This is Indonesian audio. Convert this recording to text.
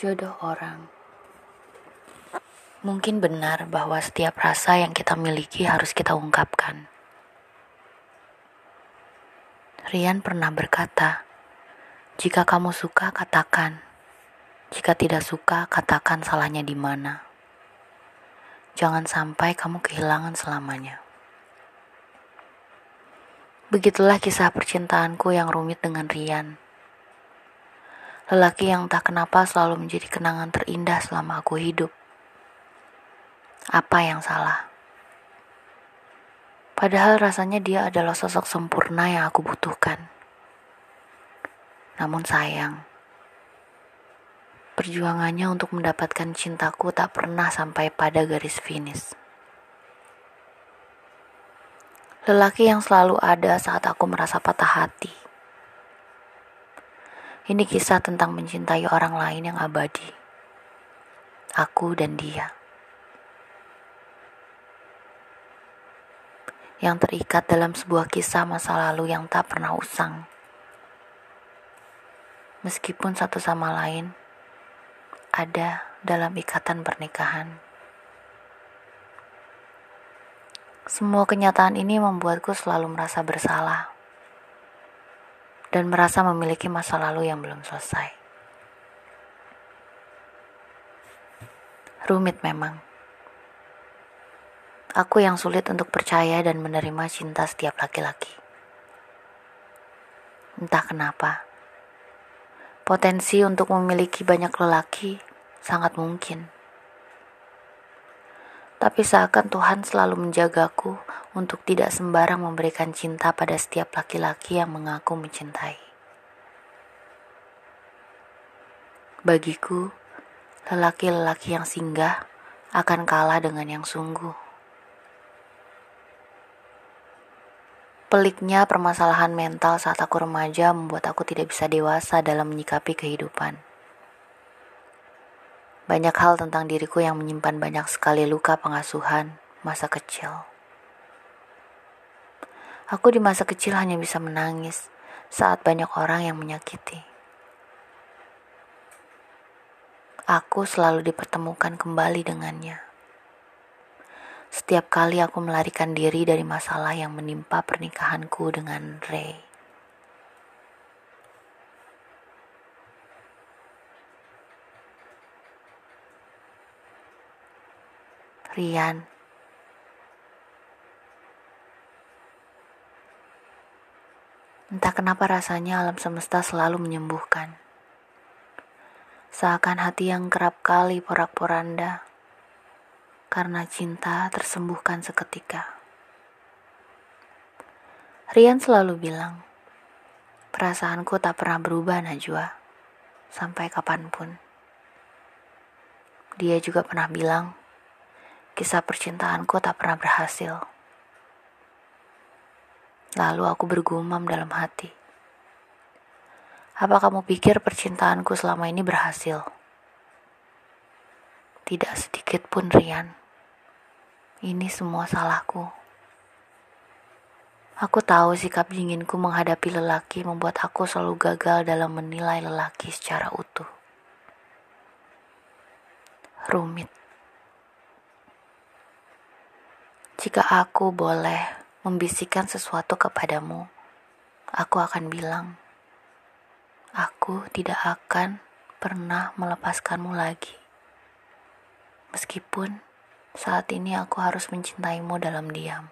Jodoh orang. Mungkin benar bahwa setiap rasa yang kita miliki harus kita ungkapkan. Rian pernah berkata, "Jika kamu suka, katakan. Jika tidak suka, katakan salahnya di mana. Jangan sampai kamu kehilangan selamanya." Begitulah kisah percintaanku yang rumit dengan Rian. Lelaki yang tak kenapa selalu menjadi kenangan terindah selama aku hidup. Apa yang salah? Padahal rasanya dia adalah sosok sempurna yang aku butuhkan. Namun sayang, perjuangannya untuk mendapatkan cintaku tak pernah sampai pada garis finish. Lelaki yang selalu ada saat aku merasa patah hati ini kisah tentang mencintai orang lain yang abadi. Aku dan dia. Yang terikat dalam sebuah kisah masa lalu yang tak pernah usang. Meskipun satu sama lain ada dalam ikatan pernikahan. Semua kenyataan ini membuatku selalu merasa bersalah dan merasa memiliki masa lalu yang belum selesai. Rumit memang. Aku yang sulit untuk percaya dan menerima cinta setiap laki-laki. Entah kenapa, potensi untuk memiliki banyak lelaki sangat mungkin. Tapi seakan Tuhan selalu menjagaku untuk tidak sembarang memberikan cinta pada setiap laki-laki yang mengaku mencintai. Bagiku, lelaki-lelaki yang singgah akan kalah dengan yang sungguh. Peliknya permasalahan mental saat aku remaja membuat aku tidak bisa dewasa dalam menyikapi kehidupan. Banyak hal tentang diriku yang menyimpan banyak sekali luka pengasuhan masa kecil. Aku di masa kecil hanya bisa menangis saat banyak orang yang menyakiti. Aku selalu dipertemukan kembali dengannya. Setiap kali aku melarikan diri dari masalah yang menimpa pernikahanku dengan Ray. Rian Entah kenapa rasanya alam semesta selalu menyembuhkan. Seakan hati yang kerap kali porak-poranda karena cinta tersembuhkan seketika. Rian selalu bilang, perasaanku tak pernah berubah Najwa, sampai kapan pun. Dia juga pernah bilang, kisah percintaanku tak pernah berhasil. Lalu aku bergumam dalam hati. Apa kamu pikir percintaanku selama ini berhasil? Tidak sedikit pun, Rian. Ini semua salahku. Aku tahu sikap dinginku menghadapi lelaki membuat aku selalu gagal dalam menilai lelaki secara utuh. Rumit. Jika aku boleh membisikkan sesuatu kepadamu, aku akan bilang, aku tidak akan pernah melepaskanmu lagi. Meskipun saat ini aku harus mencintaimu dalam diam.